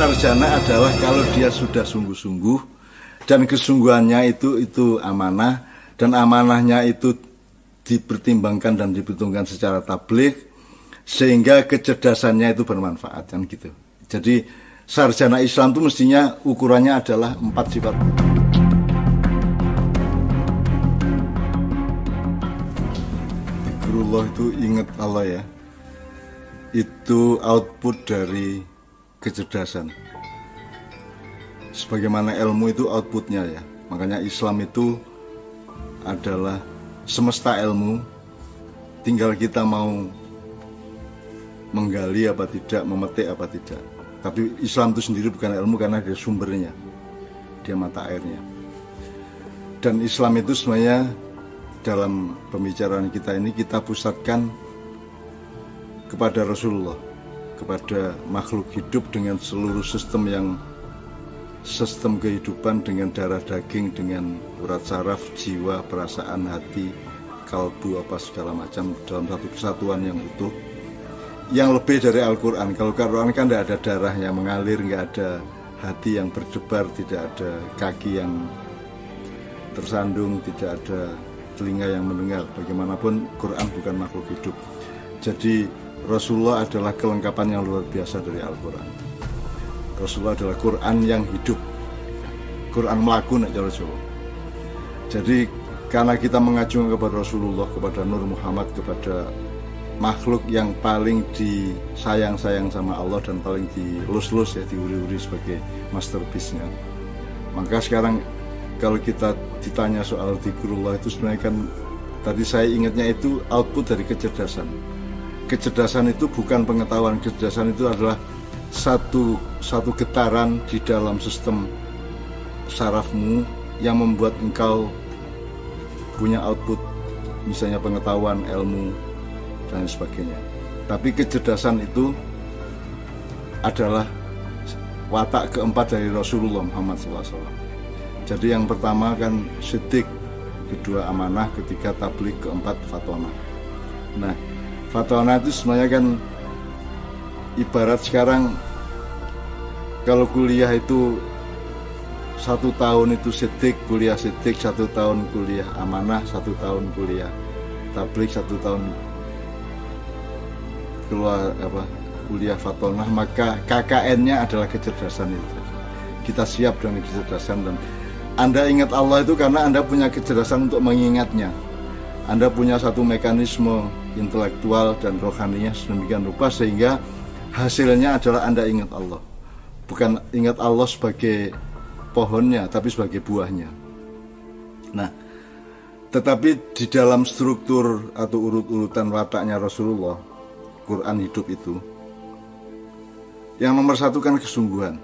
sarjana adalah kalau dia sudah sungguh-sungguh dan kesungguhannya itu itu amanah dan amanahnya itu dipertimbangkan dan diperhitungkan secara tablik sehingga kecerdasannya itu bermanfaat kan gitu. Jadi sarjana Islam itu mestinya ukurannya adalah empat sifat. Zikrullah itu ingat Allah ya. Itu output dari kecerdasan. Sebagaimana ilmu itu outputnya ya. Makanya Islam itu adalah semesta ilmu. Tinggal kita mau menggali apa tidak, memetik apa tidak. Tapi Islam itu sendiri bukan ilmu karena dia sumbernya, dia mata airnya. Dan Islam itu sebenarnya dalam pembicaraan kita ini kita pusatkan kepada Rasulullah, kepada makhluk hidup dengan seluruh sistem yang sistem kehidupan dengan darah daging, dengan urat saraf, jiwa, perasaan, hati, kalbu, apa segala macam dalam satu kesatuan yang utuh yang lebih dari Al-Quran. Kalau Al-Quran kan tidak ada darah yang mengalir, nggak ada hati yang berdebar, tidak ada kaki yang tersandung, tidak ada telinga yang mendengar. Bagaimanapun Quran bukan makhluk hidup. Jadi Rasulullah adalah kelengkapan yang luar biasa dari Al-Quran. Rasulullah adalah Quran yang hidup. Quran melaku nak Jawa. Jadi karena kita mengajung kepada Rasulullah, kepada Nur Muhammad, kepada makhluk yang paling disayang-sayang sama Allah dan paling dilus-lus ya diuri-uri sebagai masterpiece-nya. Maka sekarang kalau kita ditanya soal zikrullah itu sebenarnya kan tadi saya ingatnya itu output dari kecerdasan. Kecerdasan itu bukan pengetahuan, kecerdasan itu adalah satu satu getaran di dalam sistem sarafmu yang membuat engkau punya output misalnya pengetahuan, ilmu, dan sebagainya. Tapi kecerdasan itu adalah watak keempat dari Rasulullah Muhammad SAW. Jadi yang pertama kan sidik, kedua amanah, ketiga tablik, keempat fatona. Nah, fatona itu sebenarnya kan ibarat sekarang kalau kuliah itu satu tahun itu sidik, kuliah sidik, satu tahun kuliah amanah, satu tahun kuliah tablik, satu tahun keluar apa kuliah Fatonah maka KKN-nya adalah kecerdasan itu. Kita siap dengan kecerdasan dan anda ingat Allah itu karena Anda punya kecerdasan untuk mengingatnya. Anda punya satu mekanisme intelektual dan rohaninya sedemikian rupa sehingga hasilnya adalah Anda ingat Allah. Bukan ingat Allah sebagai pohonnya tapi sebagai buahnya. Nah tetapi di dalam struktur atau urut-urutan wataknya Rasulullah Quran hidup itu yang nomor satu kan kesungguhan.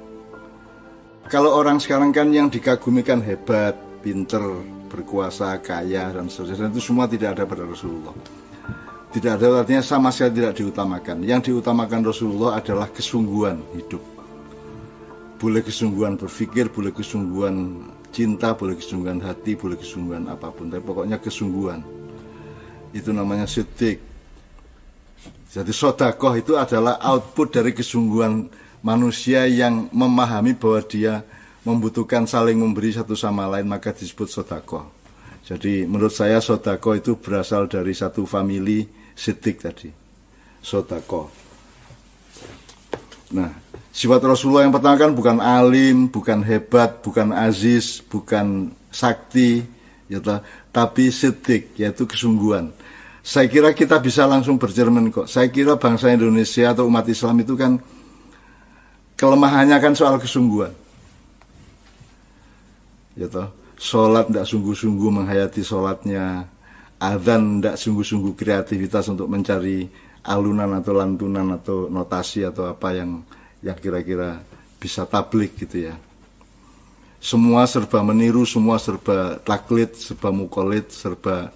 Kalau orang sekarang kan yang dikagumikan hebat pinter berkuasa kaya dan seterusnya itu semua tidak ada pada Rasulullah tidak ada artinya sama sekali tidak diutamakan. Yang diutamakan Rasulullah adalah kesungguhan hidup. Boleh kesungguhan berpikir boleh kesungguhan cinta boleh kesungguhan hati boleh kesungguhan apa pun. Tapi pokoknya kesungguhan. Itu namanya sidik jadi sodakoh itu adalah output dari kesungguhan manusia yang memahami bahwa dia membutuhkan saling memberi satu sama lain maka disebut sodakoh. Jadi menurut saya sodakoh itu berasal dari satu famili sidik tadi. Sodakoh. Nah, sifat Rasulullah yang pertama kan bukan alim, bukan hebat, bukan aziz, bukan sakti, ya tapi sidik, yaitu kesungguhan saya kira kita bisa langsung berjerman kok. Saya kira bangsa Indonesia atau umat Islam itu kan kelemahannya kan soal kesungguhan. Ya toh, sholat tidak sungguh-sungguh menghayati sholatnya, adzan tidak sungguh-sungguh kreativitas untuk mencari alunan atau lantunan atau notasi atau apa yang yang kira-kira bisa tablik gitu ya. Semua serba meniru, semua serba taklid, serba mukolit, serba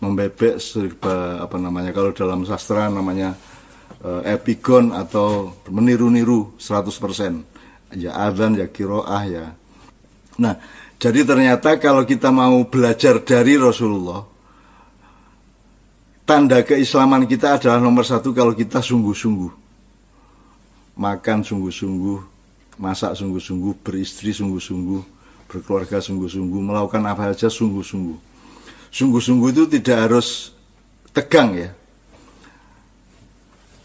membebek serba apa namanya kalau dalam sastra namanya uh, epigon atau meniru-niru 100% ya adzan ya kiroah ya nah jadi ternyata kalau kita mau belajar dari Rasulullah tanda keislaman kita adalah nomor satu kalau kita sungguh-sungguh makan sungguh-sungguh masak sungguh-sungguh, beristri sungguh-sungguh, berkeluarga sungguh-sungguh, melakukan apa saja sungguh-sungguh. Sungguh-sungguh itu tidak harus tegang ya.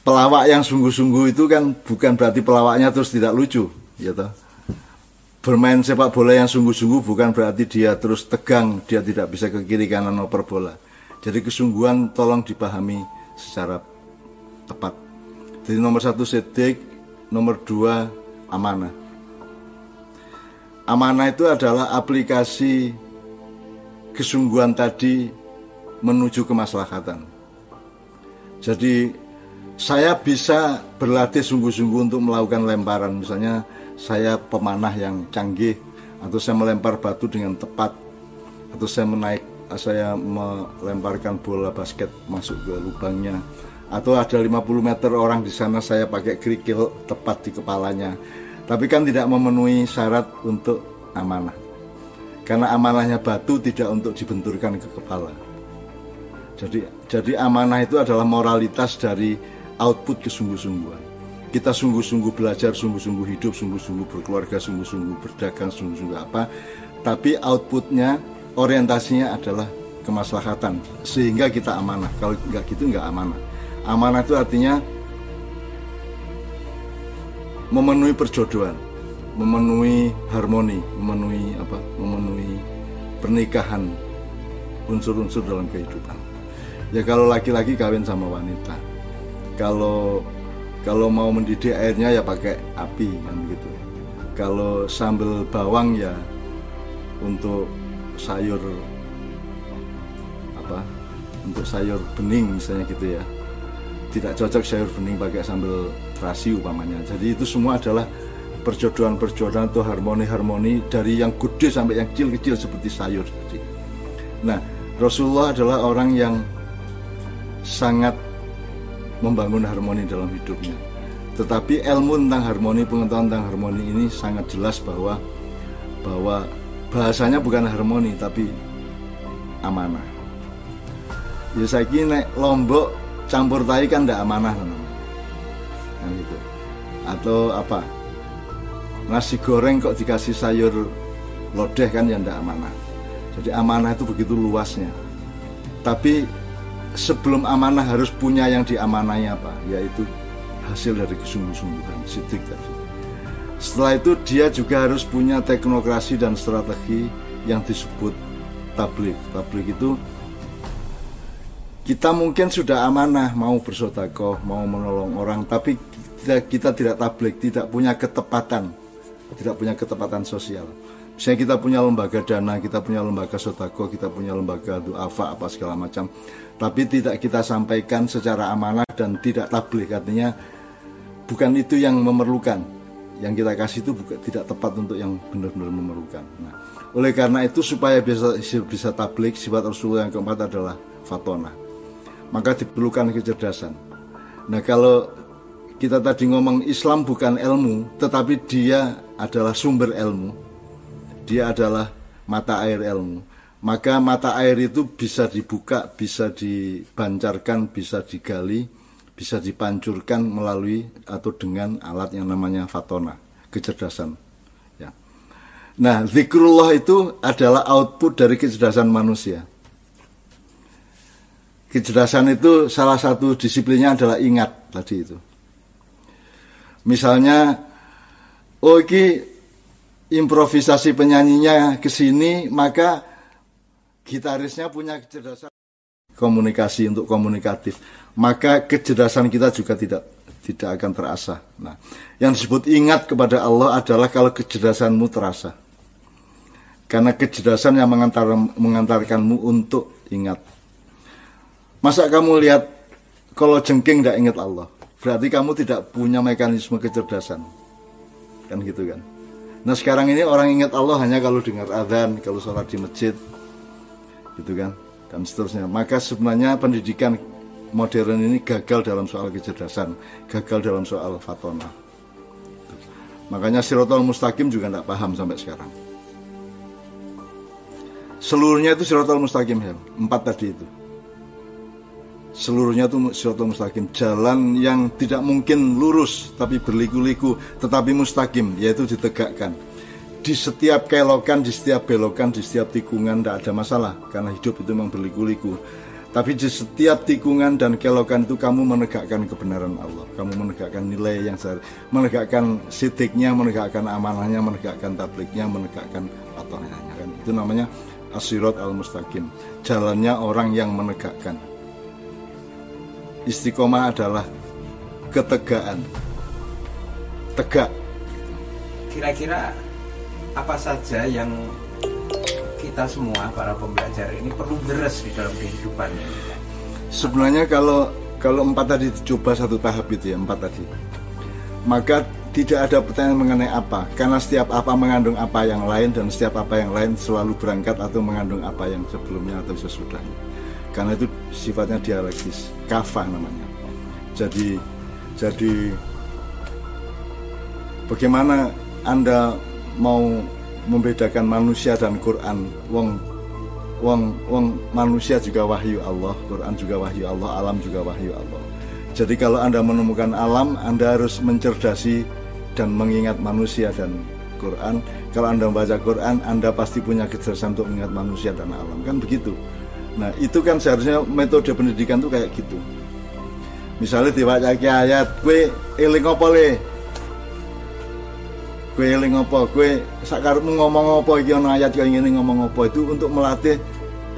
Pelawak yang sungguh-sungguh itu kan bukan berarti pelawaknya terus tidak lucu, ya toh. Bermain sepak bola yang sungguh-sungguh bukan berarti dia terus tegang, dia tidak bisa ke kiri kanan oper bola. Jadi kesungguhan tolong dipahami secara tepat. Jadi nomor satu sedik, nomor dua amanah. Amanah itu adalah aplikasi kesungguhan tadi menuju kemaslahatan. Jadi saya bisa berlatih sungguh-sungguh untuk melakukan lemparan. Misalnya saya pemanah yang canggih atau saya melempar batu dengan tepat atau saya menaik saya melemparkan bola basket masuk ke lubangnya. Atau ada 50 meter orang di sana saya pakai kerikil tepat di kepalanya. Tapi kan tidak memenuhi syarat untuk amanah. Karena amanahnya batu tidak untuk dibenturkan ke kepala. Jadi jadi amanah itu adalah moralitas dari output kesungguh-sungguhan. Kita sungguh-sungguh belajar sungguh-sungguh hidup sungguh-sungguh berkeluarga sungguh-sungguh berdagang sungguh-sungguh apa. Tapi outputnya orientasinya adalah kemaslahatan sehingga kita amanah. Kalau nggak gitu nggak amanah. Amanah itu artinya memenuhi perjodohan memenuhi harmoni memenuhi apa? Memenuhi pernikahan unsur-unsur dalam kehidupan. Ya kalau laki-laki kawin sama wanita. Kalau kalau mau mendidih airnya ya pakai api kan gitu kalau sambal bawang ya untuk sayur apa untuk sayur bening misalnya gitu ya tidak cocok sayur bening pakai sambal terasi umpamanya. Jadi itu semua adalah perjodohan-perjodohan atau harmoni-harmoni dari yang gede sampai yang kecil-kecil seperti sayur. Nah, Rasulullah adalah orang yang sangat membangun harmoni dalam hidupnya. Tetapi ilmu tentang harmoni, pengetahuan tentang harmoni ini sangat jelas bahwa bahwa bahasanya bukan harmoni tapi amanah. Ya saya kira Lombok campur tai kan tidak amanah kan gitu. Atau apa? Nasi goreng kok dikasih sayur lodeh kan ya tidak amanah. Jadi amanah itu begitu luasnya. Tapi sebelum amanah harus punya yang diamanai apa? Yaitu hasil dari kesungguh-sungguhan sidik tadi setelah itu dia juga harus punya teknokrasi dan strategi yang disebut tablik tablik itu kita mungkin sudah amanah mau bersodakoh, mau menolong orang, tapi kita, kita tidak tablik, tidak punya ketepatan, tidak punya ketepatan sosial. Misalnya kita punya lembaga dana, kita punya lembaga sodako, kita punya lembaga duafa apa segala macam, tapi tidak kita sampaikan secara amanah dan tidak tablik, artinya bukan itu yang memerlukan. Yang kita kasih itu bukan tidak tepat untuk yang benar-benar memerlukan. Nah, oleh karena itu supaya bisa bisa tablik, sifat Rasulullah yang keempat adalah fatona maka diperlukan kecerdasan. Nah kalau kita tadi ngomong Islam bukan ilmu, tetapi dia adalah sumber ilmu. Dia adalah mata air ilmu. Maka mata air itu bisa dibuka, bisa dibancarkan, bisa digali, bisa dipancurkan melalui atau dengan alat yang namanya fatona, kecerdasan. Ya. Nah, zikrullah itu adalah output dari kecerdasan manusia kecerdasan itu salah satu disiplinnya adalah ingat tadi itu. Misalnya, oh ini improvisasi penyanyinya ke sini, maka gitarisnya punya kecerdasan komunikasi untuk komunikatif. Maka kecerdasan kita juga tidak tidak akan terasa. Nah, yang disebut ingat kepada Allah adalah kalau kecerdasanmu terasa. Karena kecerdasan yang mengantar, mengantarkanmu untuk ingat. Masa kamu lihat kalau jengking tidak ingat Allah? Berarti kamu tidak punya mekanisme kecerdasan. Kan gitu kan. Nah sekarang ini orang ingat Allah hanya kalau dengar adzan, kalau sholat di masjid. Gitu kan. Dan seterusnya. Maka sebenarnya pendidikan modern ini gagal dalam soal kecerdasan. Gagal dalam soal fatona. Makanya sirotol mustaqim juga tidak paham sampai sekarang. Seluruhnya itu sirotol mustaqim ya. Empat tadi itu seluruhnya itu siratal mustaqim jalan yang tidak mungkin lurus tapi berliku-liku tetapi mustaqim yaitu ditegakkan di setiap kelokan, di setiap belokan, di setiap tikungan tidak ada masalah karena hidup itu memang berliku-liku. Tapi di setiap tikungan dan kelokan itu kamu menegakkan kebenaran Allah, kamu menegakkan nilai yang sehari, menegakkan sitiknya, menegakkan amanahnya, menegakkan tabliknya, menegakkan patokannya kan. Itu namanya asirat al-mustaqim, jalannya orang yang menegakkan. Istiqomah adalah ketegaan, tegak. Kira-kira apa saja yang kita semua para pembelajar ini perlu beres di dalam kehidupan ini? Sebenarnya kalau kalau empat tadi coba satu tahap itu ya empat tadi, maka tidak ada pertanyaan mengenai apa. Karena setiap apa mengandung apa yang lain dan setiap apa yang lain selalu berangkat atau mengandung apa yang sebelumnya atau sesudahnya. Karena itu sifatnya dialektis kafah namanya. Jadi jadi bagaimana anda mau membedakan manusia dan Quran. Wong wong wong manusia juga wahyu Allah Quran juga wahyu Allah alam juga wahyu Allah. Jadi kalau anda menemukan alam anda harus mencerdasi dan mengingat manusia dan Quran. Kalau anda membaca Quran anda pasti punya kecerdasan untuk mengingat manusia dan alam. Kan begitu? Nah itu kan seharusnya metode pendidikan tuh kayak gitu. Misalnya dibaca ayat gue eling Kue eling apa? Kue sakarmu ngomong apa iki ana ayat kaya ngene ngomong apa itu untuk melatih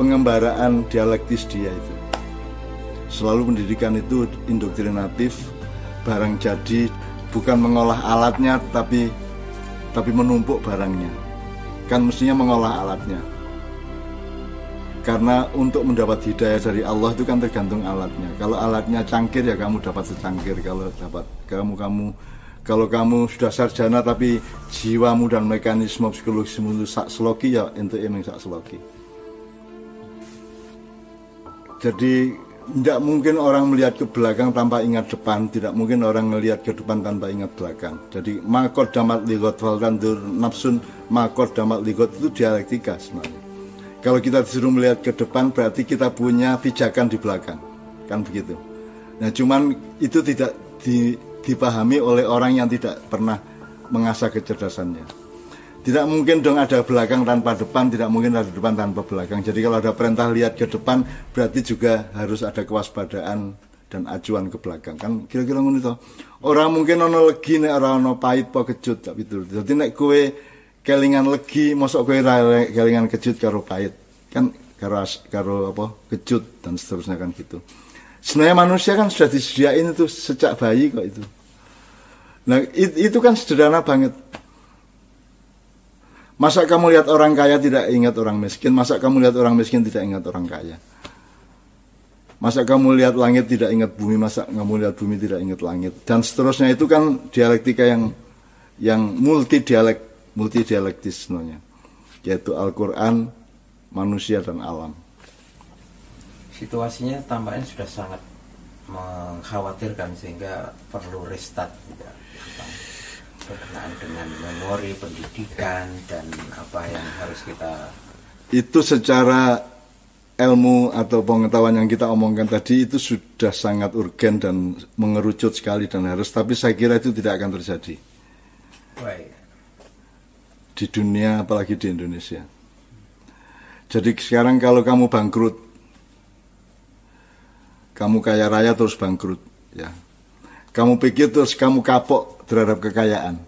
pengembaraan dialektis dia itu. Selalu pendidikan itu indoktrinatif, barang jadi bukan mengolah alatnya tapi tapi menumpuk barangnya. Kan mestinya mengolah alatnya. Karena untuk mendapat hidayah dari Allah itu kan tergantung alatnya. Kalau alatnya cangkir ya kamu dapat secangkir. Kalau dapat kamu kamu kalau kamu sudah sarjana tapi jiwamu dan mekanisme psikologismu itu sak seloki ya itu emang sak seloki. Jadi tidak mungkin orang melihat ke belakang tanpa ingat depan tidak mungkin orang melihat ke depan tanpa ingat belakang. Jadi makot damat ligot faltandur nafsun makot damat ligot itu dialektika sebenarnya. Kalau kita disuruh melihat ke depan berarti kita punya pijakan di belakang. Kan begitu? Nah cuman itu tidak di dipahami oleh orang yang tidak pernah mengasah kecerdasannya. Tidak mungkin dong ada belakang tanpa depan, tidak mungkin ada depan tanpa belakang. Jadi kalau ada perintah lihat ke depan, berarti juga harus ada kewaspadaan dan acuan ke belakang. Kan kira-kira ngono itu. Orang mungkin ono legi nek ora ono pahit po kejut tapi itu. Jadi nek kue kelingan legi, mosok kue kelingan kejut karo pahit. Kan karo karo apa? kejut dan seterusnya kan gitu. Sebenarnya manusia kan sudah disediain itu sejak bayi kok itu. Nah itu kan sederhana banget. Masa kamu lihat orang kaya tidak ingat orang miskin? Masa kamu lihat orang miskin tidak ingat orang kaya? Masa kamu lihat langit tidak ingat bumi? Masa kamu lihat bumi tidak ingat langit? Dan seterusnya itu kan dialektika yang yang multi dialek, multi dialektis sebenarnya. Yaitu Al-Quran, manusia dan alam. Situasinya tampaknya sudah sangat mengkhawatirkan sehingga perlu restart juga. Berkenaan dengan memori pendidikan dan apa yang harus kita itu secara ilmu atau pengetahuan yang kita omongkan tadi itu sudah sangat urgen dan mengerucut sekali dan harus tapi saya kira itu tidak akan terjadi. Baik. di dunia apalagi di Indonesia. Jadi sekarang kalau kamu bangkrut kamu kaya raya terus bangkrut ya kamu pikir terus kamu kapok terhadap kekayaan.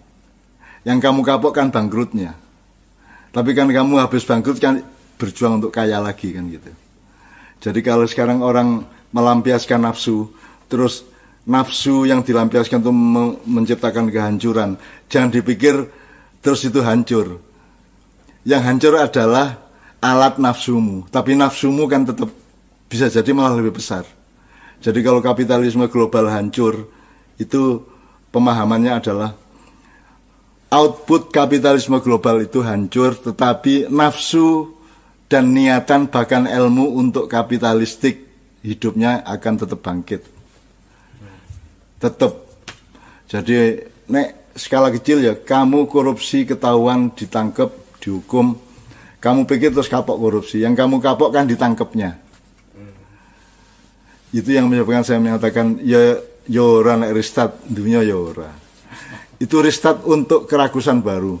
Yang kamu kapok kan bangkrutnya. Tapi kan kamu habis bangkrut kan berjuang untuk kaya lagi kan gitu. Jadi kalau sekarang orang melampiaskan nafsu, terus nafsu yang dilampiaskan itu menciptakan kehancuran. Jangan dipikir terus itu hancur. Yang hancur adalah alat nafsumu, tapi nafsumu kan tetap bisa jadi malah lebih besar. Jadi kalau kapitalisme global hancur, itu pemahamannya adalah output kapitalisme global itu hancur tetapi nafsu dan niatan bahkan ilmu untuk kapitalistik hidupnya akan tetap bangkit. Tetap. Jadi nek skala kecil ya kamu korupsi ketahuan ditangkap dihukum. Kamu pikir terus kapok korupsi. Yang kamu kapok kan ditangkapnya Itu yang menyebabkan saya mengatakan ya ya ora nek restart dunia ya ora. Itu restart untuk kerakusan baru.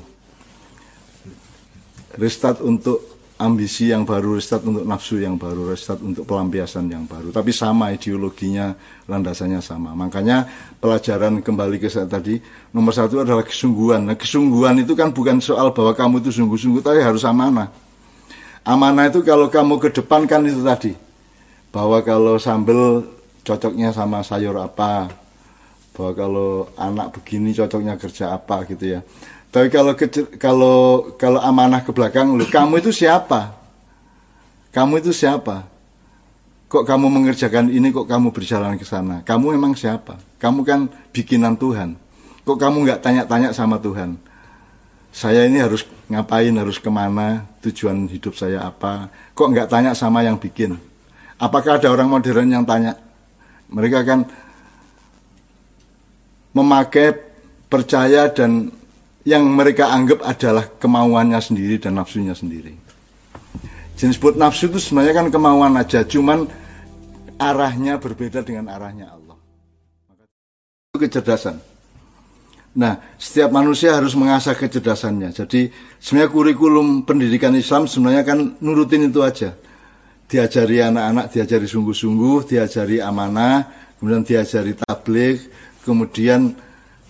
Restart untuk ambisi yang baru, restart untuk nafsu yang baru, restart untuk pelampiasan yang baru. Tapi sama ideologinya, landasannya sama. Makanya pelajaran kembali ke saya tadi, nomor satu adalah kesungguhan. Nah, kesungguhan itu kan bukan soal bahwa kamu itu sungguh-sungguh, tapi harus amanah. Amanah itu kalau kamu ke depan kan itu tadi, bahwa kalau sambel cocoknya sama sayur apa, bahwa kalau anak begini cocoknya kerja apa gitu ya. Tapi kalau kalau kalau amanah ke belakang, lu kamu itu siapa? Kamu itu siapa? Kok kamu mengerjakan ini? Kok kamu berjalan ke sana? Kamu memang siapa? Kamu kan bikinan Tuhan. Kok kamu nggak tanya-tanya sama Tuhan? Saya ini harus ngapain? Harus ke mana? Tujuan hidup saya apa? Kok nggak tanya sama yang bikin? Apakah ada orang modern yang tanya? Mereka kan memakai percaya dan yang mereka anggap adalah kemauannya sendiri dan nafsunya sendiri. Jenis disebut nafsu itu sebenarnya kan kemauan aja, cuman arahnya berbeda dengan arahnya Allah. Itu kecerdasan. Nah, setiap manusia harus mengasah kecerdasannya. Jadi, sebenarnya kurikulum pendidikan Islam sebenarnya kan nurutin itu aja. Diajari anak-anak, diajari sungguh-sungguh, diajari amanah, kemudian diajari tablik, kemudian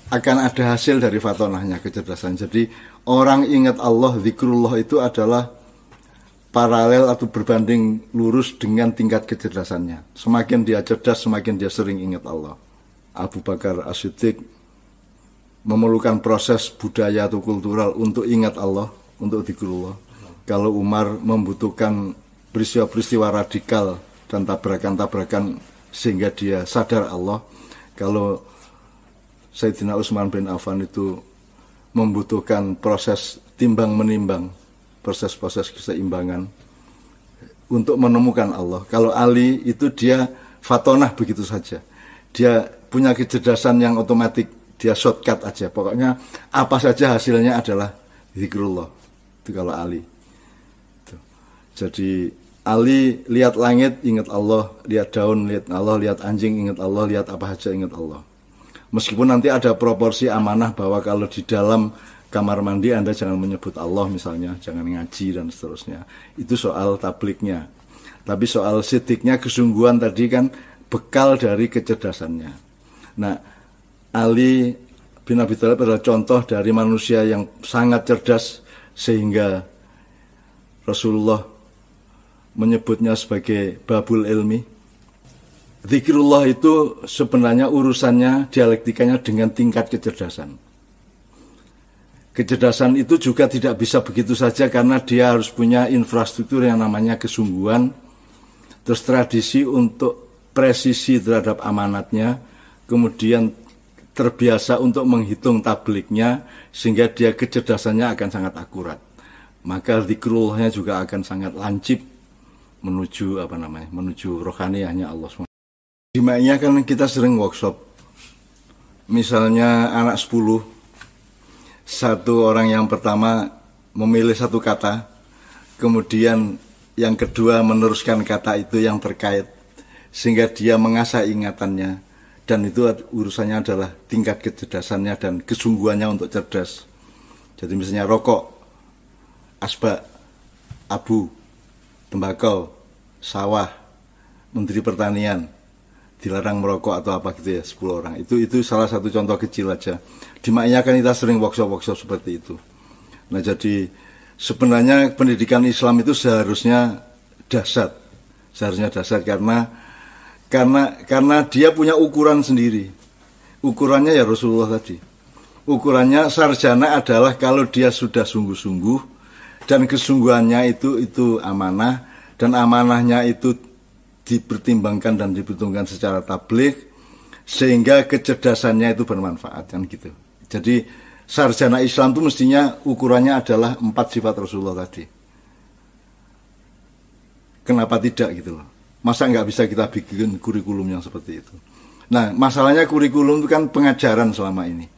akan ada hasil dari fatonahnya kecerdasan. Jadi orang ingat Allah, zikrullah itu adalah paralel atau berbanding lurus dengan tingkat kecerdasannya. Semakin dia cerdas, semakin dia sering ingat Allah. Abu Bakar As-Siddiq memerlukan proses budaya atau kultural untuk ingat Allah, untuk zikrullah. Kalau Umar membutuhkan peristiwa-peristiwa radikal dan tabrakan-tabrakan sehingga dia sadar Allah. Kalau Sayyidina Utsman bin Affan itu membutuhkan proses timbang menimbang, proses-proses keseimbangan untuk menemukan Allah. Kalau Ali itu dia fatonah begitu saja. Dia punya kecerdasan yang otomatis, dia shortcut aja. Pokoknya apa saja hasilnya adalah zikrullah. Itu kalau Ali. Jadi Ali lihat langit ingat Allah, lihat daun lihat Allah, lihat anjing ingat Allah, lihat apa saja ingat Allah. Meskipun nanti ada proporsi amanah bahwa kalau di dalam kamar mandi Anda jangan menyebut Allah misalnya, jangan ngaji dan seterusnya. Itu soal tabliknya. Tapi soal sitiknya kesungguhan tadi kan bekal dari kecerdasannya. Nah, Ali bin Abi Thalib adalah contoh dari manusia yang sangat cerdas sehingga Rasulullah menyebutnya sebagai babul ilmi Zikirullah itu sebenarnya urusannya dialektikanya dengan tingkat kecerdasan. Kecerdasan itu juga tidak bisa begitu saja karena dia harus punya infrastruktur yang namanya kesungguhan, terus tradisi untuk presisi terhadap amanatnya, kemudian terbiasa untuk menghitung tabliknya sehingga dia kecerdasannya akan sangat akurat. Maka zikrullahnya juga akan sangat lancip menuju apa namanya? menuju rohaniahnya Allah SWT. Di kan kita sering workshop. Misalnya anak 10, satu orang yang pertama memilih satu kata, kemudian yang kedua meneruskan kata itu yang terkait, sehingga dia mengasah ingatannya, dan itu urusannya adalah tingkat kecerdasannya dan kesungguhannya untuk cerdas. Jadi misalnya rokok, asbak, abu, tembakau, sawah, menteri pertanian, dilarang merokok atau apa gitu ya 10 orang. Itu itu salah satu contoh kecil aja. Di maknya kan kita sering workshop workshop seperti itu. Nah jadi sebenarnya pendidikan Islam itu seharusnya dasar. Seharusnya dasar karena karena karena dia punya ukuran sendiri. Ukurannya ya Rasulullah tadi. Ukurannya sarjana adalah kalau dia sudah sungguh-sungguh dan kesungguhannya itu itu amanah dan amanahnya itu dipertimbangkan dan diperhitungkan secara tablik sehingga kecerdasannya itu bermanfaat kan gitu. Jadi sarjana Islam itu mestinya ukurannya adalah empat sifat Rasulullah tadi. Kenapa tidak gitu loh? Masa nggak bisa kita bikin kurikulum yang seperti itu? Nah, masalahnya kurikulum itu kan pengajaran selama ini.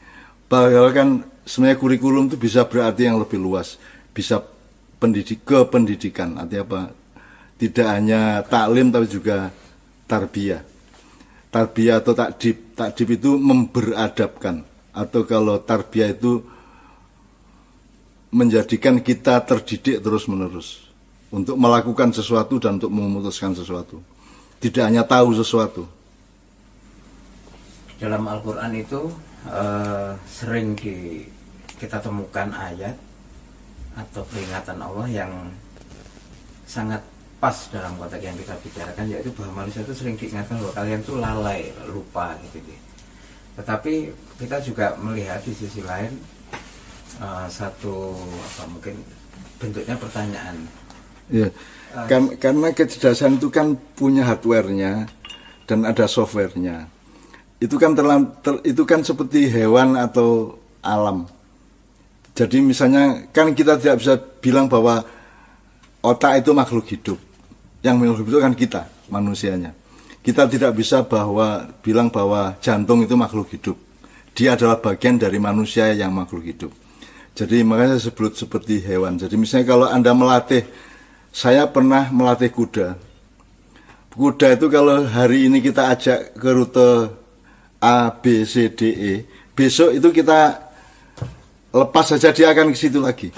Padahal kan sebenarnya kurikulum itu bisa berarti yang lebih luas, bisa pendidik ke pendidikan, artinya apa? tidak hanya taklim tapi juga tarbiyah. Tarbiyah atau takdib. Takdib itu memberadabkan. Atau kalau tarbiyah itu menjadikan kita terdidik terus menerus untuk melakukan sesuatu dan untuk memutuskan sesuatu. Tidak hanya tahu sesuatu. Dalam Al-Quran itu uh, sering di, kita temukan ayat atau peringatan Allah yang sangat pas dalam konteks yang kita bicarakan yaitu bahwa manusia itu sering diingatkan bahwa kalian itu lalai lupa gitu, gitu. tetapi kita juga melihat di sisi lain uh, satu apa mungkin bentuknya pertanyaan. Ya uh, karena kecerdasan itu kan punya hardwarenya dan ada softwarenya. Itu kan terlam, ter, itu kan seperti hewan atau alam jadi misalnya kan kita tidak bisa bilang bahwa otak itu makhluk hidup. Yang makhluk hidup itu kan kita, manusianya. Kita tidak bisa bahwa bilang bahwa jantung itu makhluk hidup. Dia adalah bagian dari manusia yang makhluk hidup. Jadi makanya sebut seperti hewan. Jadi misalnya kalau Anda melatih, saya pernah melatih kuda. Kuda itu kalau hari ini kita ajak ke rute A, B, C, D, E, besok itu kita lepas saja dia akan ke situ lagi.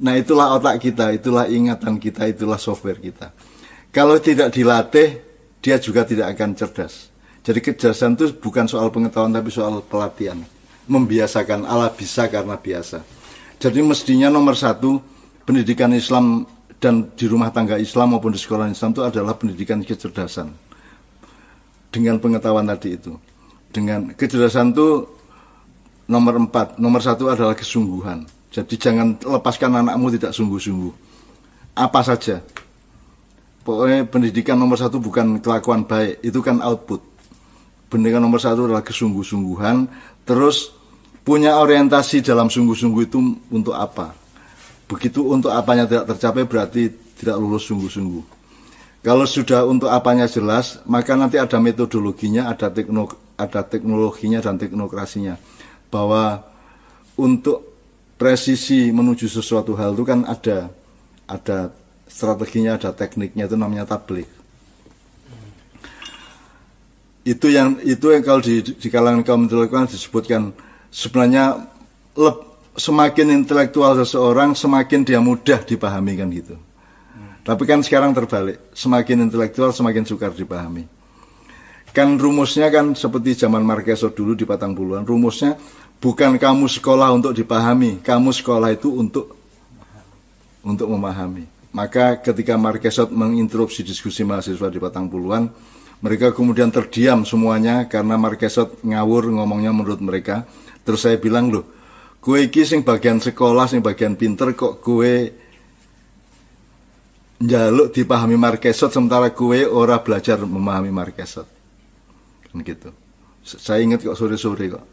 Nah itulah otak kita, itulah ingatan kita, itulah software kita. Kalau tidak dilatih, dia juga tidak akan cerdas. Jadi kecerdasan itu bukan soal pengetahuan tapi soal pelatihan. Membiasakan Allah bisa karena biasa. Jadi mestinya nomor satu pendidikan Islam dan di rumah tangga Islam maupun di sekolah Islam itu adalah pendidikan kecerdasan. Dengan pengetahuan tadi itu. Dengan kecerdasan itu Nomor empat, nomor satu adalah kesungguhan. Jadi jangan lepaskan anakmu tidak sungguh-sungguh. Apa saja. Pokoknya pendidikan nomor satu bukan kelakuan baik, itu kan output. Pendidikan nomor satu adalah kesungguh-sungguhan, terus punya orientasi dalam sungguh-sungguh itu untuk apa. Begitu untuk apanya tidak tercapai berarti tidak lulus sungguh-sungguh. Kalau sudah untuk apanya jelas, maka nanti ada metodologinya, ada, teknolog ada teknologinya dan teknokrasinya bahwa untuk presisi menuju sesuatu hal itu kan ada ada strateginya, ada tekniknya itu namanya tablik. Itu yang itu yang kalau di, di kalangan kaum intelektual disebutkan sebenarnya lep, semakin intelektual seseorang semakin dia mudah dipahami kan gitu. Hmm. Tapi kan sekarang terbalik, semakin intelektual semakin sukar dipahami. Kan rumusnya kan seperti zaman Marquesot dulu di Patang Puluhan, rumusnya bukan kamu sekolah untuk dipahami, kamu sekolah itu untuk untuk memahami. Maka ketika Marquesot menginterupsi diskusi mahasiswa di Patang Puluhan, mereka kemudian terdiam semuanya karena Marquesot ngawur ngomongnya menurut mereka. Terus saya bilang loh, kue iki bagian sekolah, sing bagian pinter kok kue jaluk dipahami Marquesot sementara kue ora belajar memahami Marquesot gitu. Saya ingat kok sore-sore kok.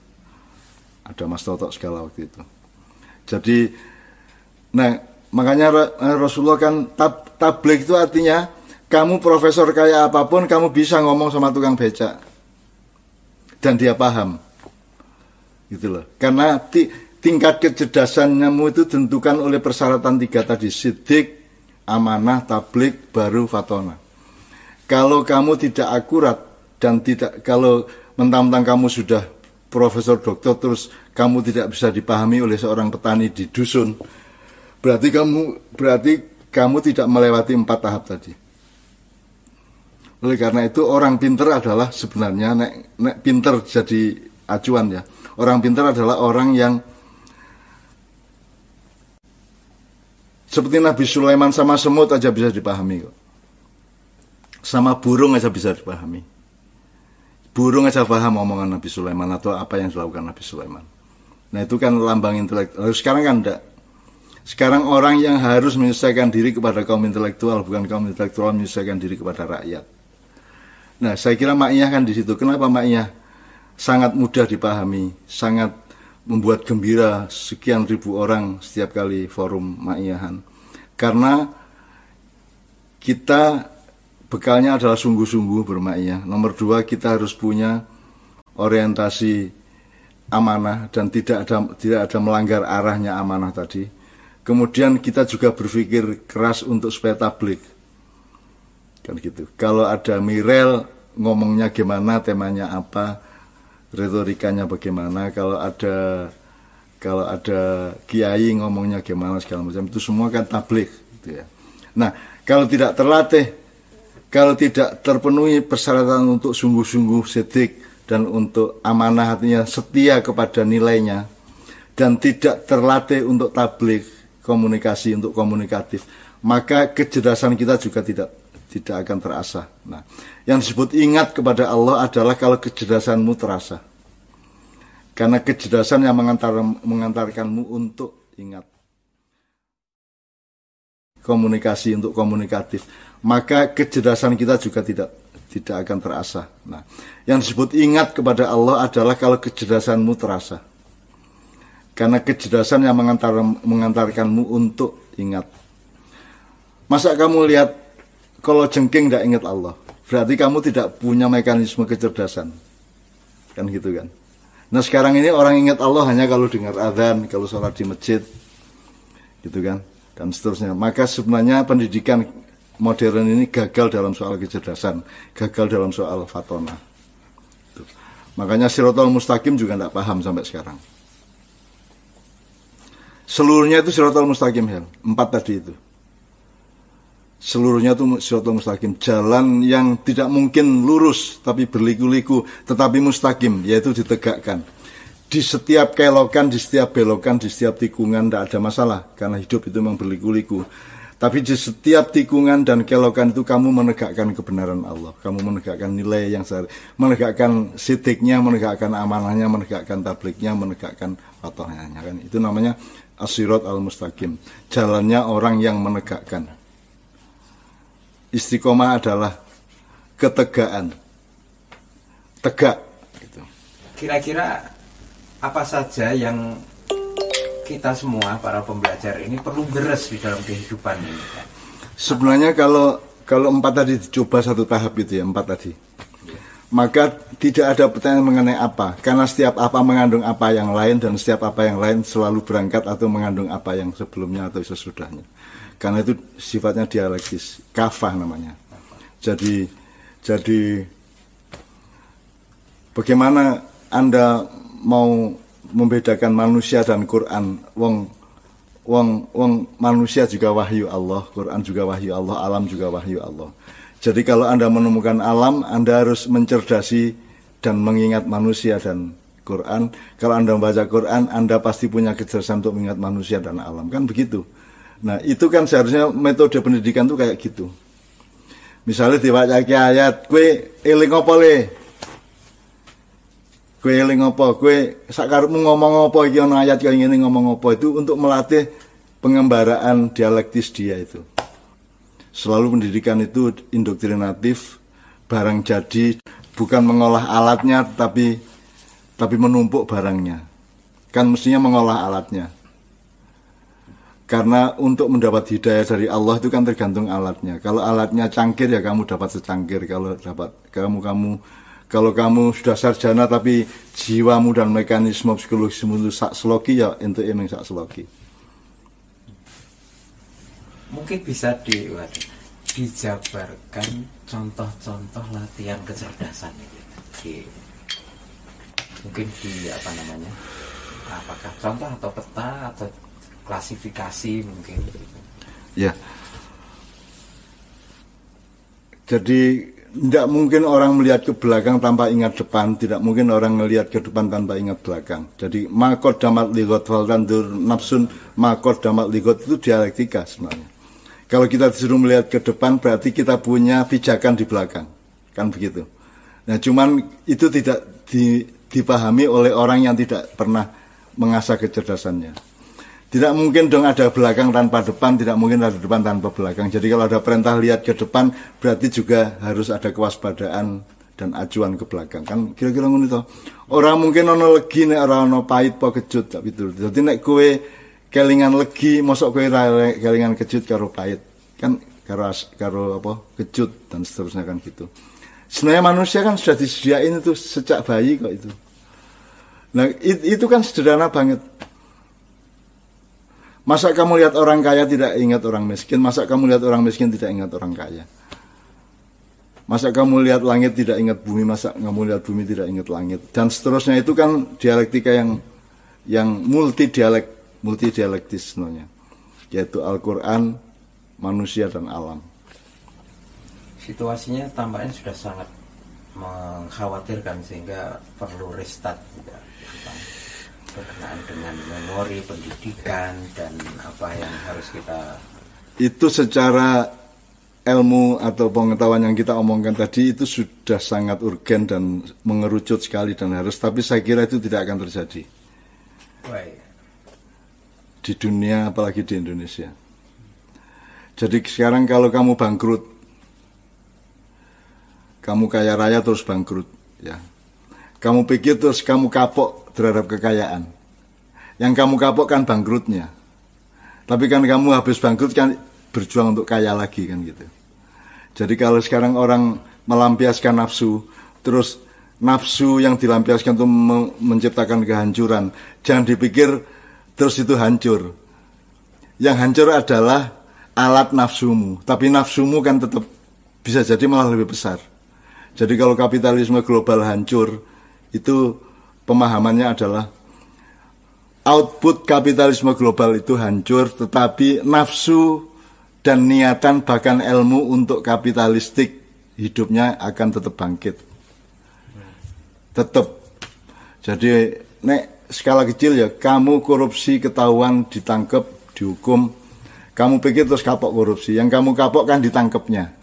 Ada Mas Toto segala waktu itu. Jadi nah makanya Rasulullah kan tab, tablik itu artinya kamu profesor kayak apa pun kamu bisa ngomong sama tukang becak. Dan dia paham. Gitu loh. Karena ti, tingkat kecerdasanmu itu tentukan oleh persyaratan tiga tadi sidik amanah tablik baru fatona. Kalau kamu tidak akurat dan tidak kalau mentang-mentang kamu sudah profesor dokter terus kamu tidak bisa dipahami oleh seorang petani di dusun berarti kamu berarti kamu tidak melewati empat tahap tadi. Oleh karena itu orang pinter adalah sebenarnya nek, nek pinter jadi acuan ya. Orang pinter adalah orang yang seperti Nabi Sulaiman sama semut aja bisa dipahami kok. Sama burung aja bisa dipahami burung aja paham omongan Nabi Sulaiman atau apa yang dilakukan Nabi Sulaiman. Nah itu kan lambang intelektual. Sekarang kan enggak. Sekarang orang yang harus menyelesaikan diri kepada kaum intelektual, bukan kaum intelektual menyelesaikan diri kepada rakyat. Nah saya kira maknya kan di situ. Kenapa maknya sangat mudah dipahami, sangat membuat gembira sekian ribu orang setiap kali forum maknyahan. Karena kita bekalnya adalah sungguh-sungguh bermaknya. Nomor dua, kita harus punya orientasi amanah dan tidak ada tidak ada melanggar arahnya amanah tadi. Kemudian kita juga berpikir keras untuk supaya tablik. Kan gitu. Kalau ada Mirel ngomongnya gimana, temanya apa, retorikanya bagaimana, kalau ada kalau ada kiai ngomongnya gimana segala macam itu semua kan tablik gitu ya. Nah, kalau tidak terlatih, kalau tidak terpenuhi persyaratan untuk sungguh-sungguh sedik dan untuk amanah hatinya setia kepada nilainya dan tidak terlatih untuk tablik komunikasi untuk komunikatif, maka kecerdasan kita juga tidak tidak akan terasa. Nah, yang disebut ingat kepada Allah adalah kalau kecerdasanmu terasa. Karena kecerdasan yang mengantar, mengantarkanmu untuk ingat. Komunikasi untuk komunikatif. Maka kecerdasan kita juga tidak tidak akan terasa. Nah, yang disebut ingat kepada Allah adalah kalau kecerdasanmu terasa. Karena kecerdasan yang mengantar, mengantarkanmu untuk ingat. Masa kamu lihat kalau jengking tidak ingat Allah, berarti kamu tidak punya mekanisme kecerdasan. Kan gitu kan. Nah sekarang ini orang ingat Allah hanya kalau dengar adzan, kalau sholat di masjid, gitu kan, dan seterusnya. Maka sebenarnya pendidikan modern ini gagal dalam soal kecerdasan, gagal dalam soal fatona. Makanya sirotol mustaqim juga tidak paham sampai sekarang. Seluruhnya itu sirotol mustaqim, Hel. Empat tadi itu seluruhnya itu siratal mustaqim jalan yang tidak mungkin lurus tapi berliku-liku tetapi mustaqim yaitu ditegakkan di setiap kelokan di setiap belokan di setiap tikungan tidak ada masalah karena hidup itu memang berliku-liku tapi di setiap tikungan dan kelokan itu kamu menegakkan kebenaran Allah. Kamu menegakkan nilai yang sehari menegakkan sitiknya menegakkan amanahnya menegakkan tabliknya menegakkan patohnya kan? Itu namanya asirat al-mustaqim. Jalannya orang yang menegakkan. Istiqomah adalah ketegaan. Tegak gitu. kira-kira apa saja yang kita semua para pembelajar ini perlu beres di dalam kehidupan ini sebenarnya kalau kalau empat tadi dicoba satu tahap itu ya empat tadi. Maka tidak ada pertanyaan mengenai apa. Karena setiap apa mengandung apa yang lain dan setiap apa yang lain selalu berangkat atau mengandung apa yang sebelumnya atau sesudahnya. Karena itu sifatnya dialektis kafah namanya. Jadi jadi bagaimana anda mau membedakan manusia dan Quran. Wong wong wong manusia juga wahyu Allah Quran juga wahyu Allah alam juga wahyu Allah. Jadi kalau anda menemukan alam anda harus mencerdasi dan mengingat manusia dan Quran. Kalau anda membaca Quran anda pasti punya kecerdasan untuk mengingat manusia dan alam. Kan begitu? Nah itu kan seharusnya metode pendidikan tuh kayak gitu. Misalnya dibaca ayat, kue eling apa Kue eling apa? Kue sakarmu ngomong apa? Iki ayat kau ingin ngomong apa? Itu untuk melatih pengembaraan dialektis dia itu. Selalu pendidikan itu indoktrinatif, barang jadi, bukan mengolah alatnya, tapi tapi menumpuk barangnya. Kan mestinya mengolah alatnya. Karena untuk mendapat hidayah dari Allah itu kan tergantung alatnya. Kalau alatnya cangkir ya kamu dapat secangkir. Kalau dapat kamu kamu kalau kamu sudah sarjana tapi jiwamu dan mekanisme psikologismu itu sak seloki ya itu emang sak seloki. Mungkin bisa di dijabarkan contoh-contoh latihan kecerdasan itu. Di, mungkin di apa namanya? Apakah contoh atau peta atau klasifikasi mungkin ya jadi tidak mungkin orang melihat ke belakang tanpa ingat depan, tidak mungkin orang melihat ke depan tanpa ingat belakang. Jadi makot damat ligot faltandur nafsun makot damat ligot itu dialektika sebenarnya. Kalau kita disuruh melihat ke depan berarti kita punya pijakan di belakang, kan begitu. Nah cuman itu tidak di, dipahami oleh orang yang tidak pernah mengasah kecerdasannya. Tidak mungkin dong ada belakang tanpa depan, tidak mungkin ada depan tanpa belakang. Jadi kalau ada perintah lihat ke depan, berarti juga harus ada kewaspadaan dan acuan ke belakang. Kan kira-kira ngono itu. Orang mungkin ono legi nek ora ono pahit po kejut tapi itu. Jadi nek kue kelingan legi, mosok kue kelingan kejut karo pahit. Kan karo karo apa? kejut dan seterusnya kan gitu. Sebenarnya manusia kan sudah disediain itu sejak bayi kok itu. Nah itu kan sederhana banget Masa kamu lihat orang kaya tidak ingat orang miskin? Masa kamu lihat orang miskin tidak ingat orang kaya? Masa kamu lihat langit tidak ingat bumi, masa kamu lihat bumi tidak ingat langit. Dan seterusnya itu kan dialektika yang yang multi dialek, multi dialektis sebenarnya. Yaitu Al-Qur'an, manusia dan alam. Situasinya tampaknya sudah sangat mengkhawatirkan sehingga perlu restart berkenaan dengan memori pendidikan dan apa yang harus kita itu secara ilmu atau pengetahuan yang kita omongkan tadi itu sudah sangat urgen dan mengerucut sekali dan harus tapi saya kira itu tidak akan terjadi. Baik. di dunia apalagi di Indonesia. Jadi sekarang kalau kamu bangkrut kamu kaya raya terus bangkrut ya kamu pikir terus kamu kapok terhadap kekayaan. Yang kamu kapok kan bangkrutnya. Tapi kan kamu habis bangkrut kan berjuang untuk kaya lagi kan gitu. Jadi kalau sekarang orang melampiaskan nafsu, terus nafsu yang dilampiaskan itu menciptakan kehancuran, jangan dipikir terus itu hancur. Yang hancur adalah alat nafsumu, tapi nafsumu kan tetap bisa jadi malah lebih besar. Jadi kalau kapitalisme global hancur, itu pemahamannya adalah output kapitalisme global itu hancur, tetapi nafsu dan niatan bahkan ilmu untuk kapitalistik hidupnya akan tetap bangkit. Tetap. Jadi nek skala kecil ya kamu korupsi ketahuan ditangkap dihukum kamu pikir terus kapok korupsi yang kamu kapok kan ditangkapnya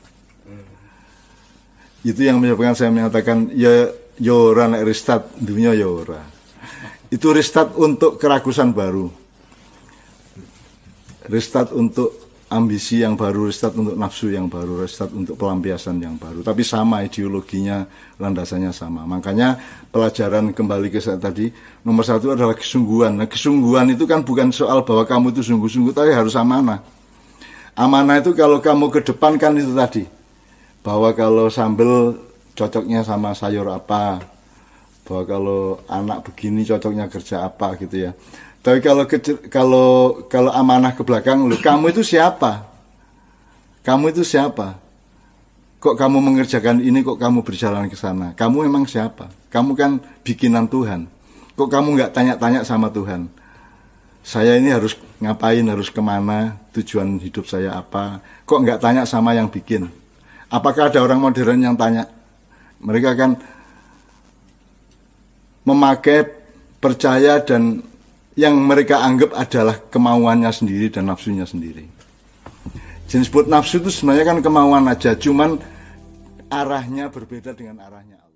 itu yang menyebabkan saya mengatakan ya yo ora nek restart dunia yo ora. Itu restart untuk kerakusan baru. Restart untuk ambisi yang baru, restart untuk nafsu yang baru, restart untuk pelampiasan yang baru. Tapi sama ideologinya, landasannya sama. Makanya pelajaran kembali ke saya tadi, nomor satu adalah kesungguhan. Nah kesungguhan itu kan bukan soal bahwa kamu itu sungguh-sungguh, tapi harus amanah. Amanah itu kalau kamu ke depan kan itu tadi. Bahwa kalau sambel cocoknya sama sayur apa bahwa kalau anak begini cocoknya kerja apa gitu ya. Tapi kalau kalau kalau amanah ke belakang lu kamu itu siapa? Kamu itu siapa? Kok kamu mengerjakan ini kok kamu berjalan ke sana? Kamu emang siapa? Kamu kan bikinan Tuhan. Kok kamu nggak tanya-tanya sama Tuhan? Saya ini harus ngapain harus ke mana? Tujuan hidup saya apa? Kok nggak tanya sama yang bikin? Apakah ada orang modern yang tanya mereka akan memakai percaya dan yang mereka anggap adalah kemauannya sendiri dan nafsunya sendiri. Jenis buat nafsu itu sebenarnya kan kemauan aja, cuman arahnya berbeda dengan arahnya.